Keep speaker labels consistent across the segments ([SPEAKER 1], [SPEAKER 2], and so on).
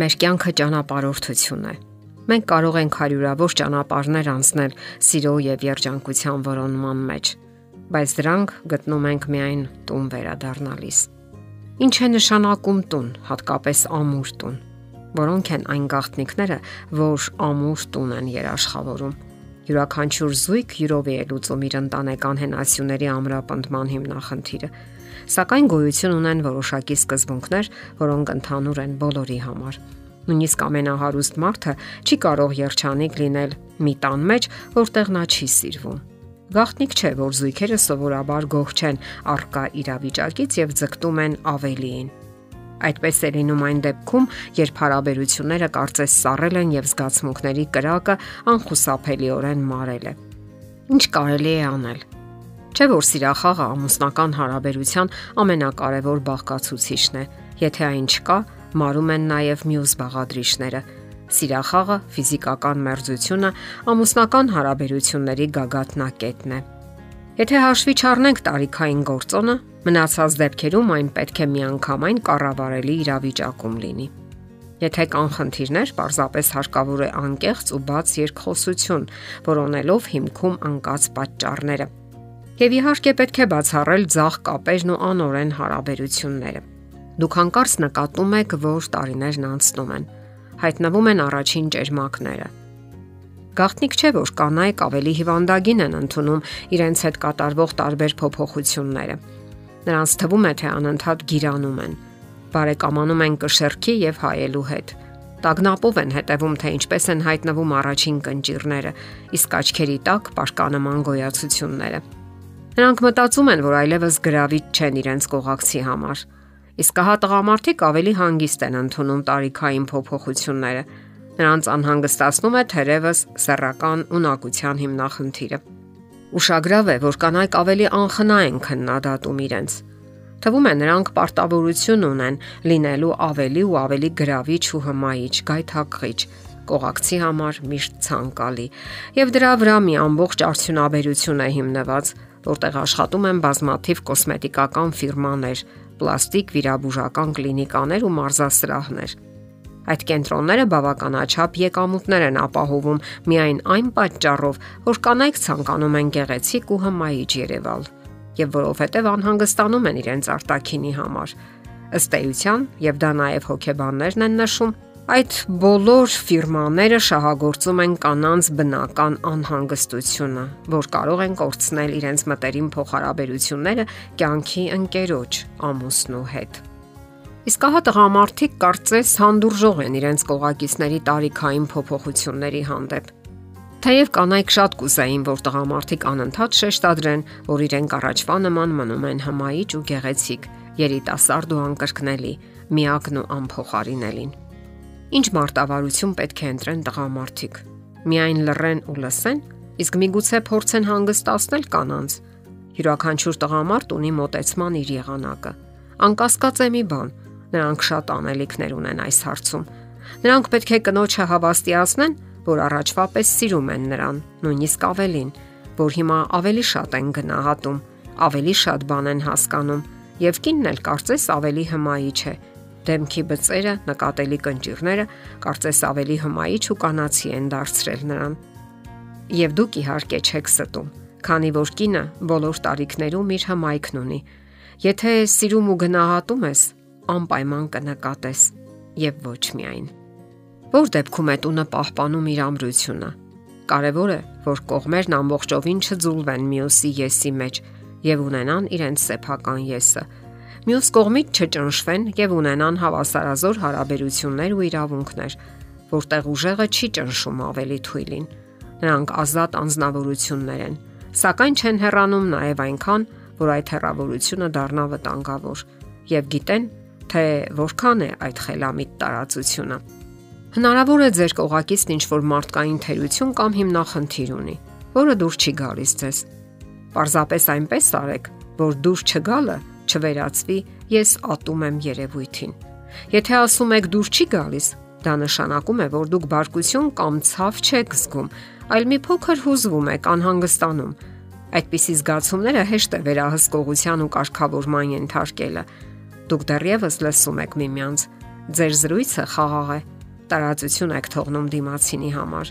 [SPEAKER 1] Մեր կյանքը ճանապարհորդություն է։ Մենք կարող ենք հարյուրավոր ճանապարհներ անցնել սիրո եւ երջանկության որոնման մեջ, բայց դրանք գտնում ենք միայն տուն վերադառնալիս։ Ինչ է նշանակում տուն, հատկապես ամուր տուն։ Որոնք են այն գաղտնիքները, որ ամուր տուն են երաշխավորում։ Յուրաքանչյուր զույգ յուրովի է լուծում իր ընտանեկան հենասյուների ամրապնդման հիմնախնդիրը սակայն գոյություն ունեն որոշակի սկզբունքներ, որոնք ընդհանուր են բոլորի համար։ Նույնիսկ ամենահարուստ մարդը չի կարող երջանիկ լինել մի տան մեջ, որտեղ նա չի սիրվում։ Գաղտնիք չէ, որ զույգերը սովորաբար գոհ չեն արկա իրավիճակից եւ ձգտում են ավելիին։ Այդպես է լինում այն դեպքում, երբ հարաբերությունները կարծես սառել են եւ զգացմունքների կրակը անխուսափելիորեն մարել է։ Ինչ կարելի է անել։ Չէ որ սիրախաղը ամուսնական հարաբերության ամենակարևոր բաղկացուցիչն է։ Եթե այն չկա, մարում են նաև մյուս բաղադրիչները՝ սիրախաղը, ֆիզիկական մերձությունը, ամուսնական հարաբերությունների գագաթնակետն է։ Եթե հաշվի չառնենք տարիքային գործոնը, մնացած դեպքերում այն պետք է միանգամայն կառավարելի իրավիճակում լինի։ Եթե կան խնդիրներ, պարզապես հարկավոր է անկեղծ ու բաց երկխոսություն, որոնելով հիմքում անկած պատճառները Եվ իհարկե պետք է բացառել ցախ կապերն ու անօրեն հարաբերությունները։ Դուք հանկարծ նկատում եք, որ տարիներն անցնում են։ Հայտնվում են առաջին ճերմակները։ Գաղտնիք չէ, որ կանայք ավելի հիվանդագին են ընդունում իրենց հետ կատարվող տարբեր փոփոխությունները։ Նրանց թվում է, թե անընդհատ գիրանում են, բարեկամանում են կշերքի եւ հայելու հետ տագնապով են հետևում, թե ինչպես են հայտնվում առաջին կնճիրները, իսկ աչքերի տակ պաշկանման գոյացությունները։ Նրանք մտածում են, որ այլևս գրավիչ չեն իրենց կողակցի համար։ Իսկ հա տղամարդիկ ավելի հանգիստ են ընդունում տարիքային փոփոխությունները։ Նրանց անհանգստացնում է թերևս սեռական ունակության հիմնախնդիրը։ Ուշագրավ է, որ կանայք ավելի անխնա են քննադատում իրենց։ Թվում է նրանք պարտավորություն ունեն լինելու ավելի ու ավելի գրավիչ ու հմայիչ, գայթակղիչ, կողակցի համար միշտ ցանկալի։ Եվ դրա վրա մի ամբողջ արդյունաբերություն է հիմնված, որտեղ աշխատում են բազմաթիվ կոսմետիկական ֆիրմաներ, պլաստիկ վիրաբուժական կլինիկաներ ու մարզասրահներ։ Այդ կենտրոնները բավականաչափ եկամուտներ են ապահովում միայն այն պատճառով, որ կանայք ցանկանում են գեղեցիկ ու հմայիչ երևալ եւ որովհետեւ անհանգստանում են իրենց արտակինի համար։ Ըստ էության, եւ դա նաեւ հոգեբաններն են նշում, Այդ բոլոր ֆիրմաները շահագործում են կանանց բնական անհանգստությունը, որ կարող են կորցնել իրենց մտերիմ փոխհարաբերությունները կյանքի ընկերոջ ամուսնու հետ։ Իսկ հա տղամարդիկ կարծես հանդուրժող են իրենց կողակիցների տարիքային փոփոխությունների հանդեպ։ Թեև կանայք շատ կուզեին, որ տղամարդիկ անընդհատ շեշտադրեն, որ իրենք առաջվա նման մնում են հմայիչ ու գեղեցիկ, երիտասարդ ու անկրկնելի, միակն ու անփոխարինելին։ Ինչ մարտավարություն պետք է ընտրեն տղամարդիկ։ Միայն լռեն ու լսեն, իսկ միգուցե փորձեն հանգստացնել կանանց։ Յուրաքանչյուր տղամարդ ունի մտածման իր եղանակը։ Անկասկած է մի բան, նրանք շատ անելիքներ ունեն այս հարցում։ Նրանք պետք է կնոջը հավաստիացնեն, որ առաջվա պես սիրում են նրան, նույնիսկ ավելին, որ հիմա ավելի շատ են գնահատում, ավելի շատ բան են հասկանում, եւ կինն էլ կարծես ավելի հմայի չէ, Դեմքի բծերը, նկատելի կնճիռները կարծես ավելի հմայիչ ու կանացի են դարձրել նրան։ Եվ դուք իհարկե չեք ստում, քանի որ կինը բոլոր տարիքներում իր հմայքն ունի։ Եթե սիրում ու գնահատում ես, անպայման կնկատես եւ ոչ միայն։ Որ դեպքում է տունը պահպանում իր ամրությունը։ Կարևոր է, որ կողմերն ամբողջովին չձուլվեն մյուսի եսի մեջ եւ ունենան իրենց սեփական եսը մյուս կողմից չճնշվեն եւ ունենան հավասարազոր հարաբերություններ ու իրավունքներ, որտեղ ուժեղը չի ճնշում ավելի թույլին։ Նրանք ազատ անznավորություններ են, սակայն չեն հեռանում նաեւ այնքան, որ այդ հեռավորությունը դառնա վտանգավոր եւ գիտեն, թե որքան է այդ խելամիտ տարածությունը։ Հնարավոր է ձեր կողակիցն ինչ որ մարդկային թերություն կամ հիմնախնդիր ունի, որը դուր չի գալիս ձեզ։ Պարզապես այնպես արեք, որ դուր չգալը չվերածվի, ես ատում եմ երևույթին։ Եթե ասում եք դուր չի գալիս, դա նշանակում է, որ դուք բարկություն կամ ցավ չեք զգում, այլ մի փոքր հուզվում եք, անհանգստանում։ Այդպիսի զգացումները հեշտ է վերահսկողության ու կարգավորման ենթարկելը։ Դուք դեռևս լսում եք միմյանց, Ձեր զրույցը խաղաղ է։ Տարածություն եք թողնում դիմացինի համար։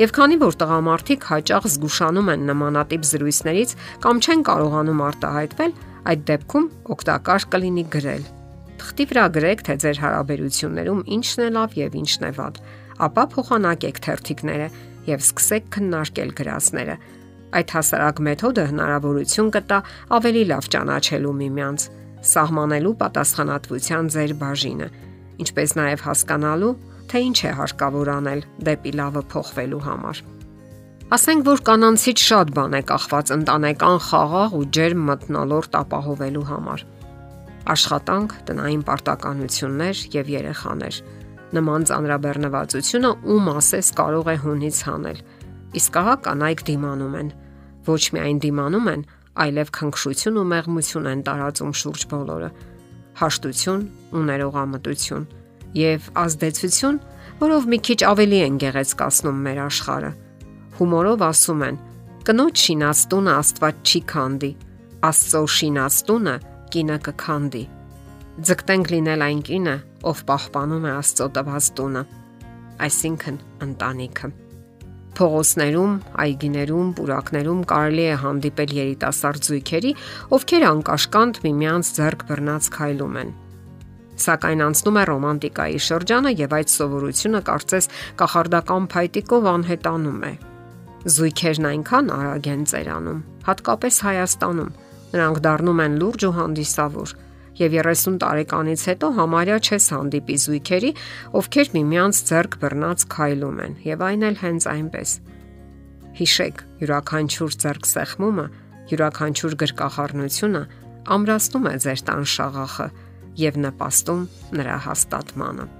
[SPEAKER 1] Եվ քանի որ տղամարդիկ հաճախ զգուշանում են նմանատիպ զրույցներից կամ չեն կարողանում արտահայտվել, այդ դեպքում օգտակար կլինի գրել։ Թղթի վրա գրեք, թե ձեր հարաբերություններում ինչն է լավ եւ ինչն է վատ, ապա փոխանակեք թերթիկները եւ սկսեք քննարկել գրածները։ Այդ հասարակ մեթոդը հնարավորություն կտա ավելի լավ ճանաչելու միմյանց, սահմանելու պատասխանատվության ձեր բաժինը, ինչպես նաև հասկանալու, թե ինչ է հարկավոր անել դեպի լավը փոխվելու համար։ Ասենք որ կանանցից շատ բան է կախված ընտանեկան խաղաղ ու ջերմ մտնոլորտ ապահովելու համար։ Աշխատանք, տնային պարտականություններ եւ երեխաներ նման ծանրաբեռնվածությունը ում ասես կարող է հունից հանել։ Իսկ ահա կանայք դիմանում են։ Ոչ միայն դիմանում են, այլև քնքշություն ու մեղմություն են տարածում շուրջ բոլորը։ Հաշտություն ու ներողամտություն եւ ազդեցություն, որով մի քիչ ավելի են գեղեցկացնում մեր աշխարհը։ Հումորով ասում են. կնոջ շինաստունը Աստված չի քանդի, Աստծո շինաստունը կինը կքանդի։ Ձգտենք լինել այն կինը, ով պահպանում է Աստծո տված տունը, այսինքն ընտանիքը։ Փողոցներում, այգիներում, պուրակներում կարելի է հանդիպել երիտասարդ զույգերի, ովքեր անկաշկանդ միմյանց ձեռք բռնած քայլում են։ Սակայն անցնում է ռոմանտիկայի շրջանը եւ այդ սովորությունը կարծես կախարդական փայտիկով անհետանում է։ Զույգերն այնքան արագ են ծերանում, հատկապես Հայաստանում։ Նրանք դառնում են լուրջ ու հանդիսավոր եւ 30 տարեկանից հետո համարյա չես հանդիպի զույգերի, ովքեր միմյանց ձեռք բռնած քայլում են եւ այն էլ հենց այնպես։ Հիշեք, յուրաքանչյուր ձեռք սեղմումը, յուրաքանչյուր գրկախառնությունը ամրացնում է ձեր տան շաղախը եւ նպաստում նրա հաստատմանը։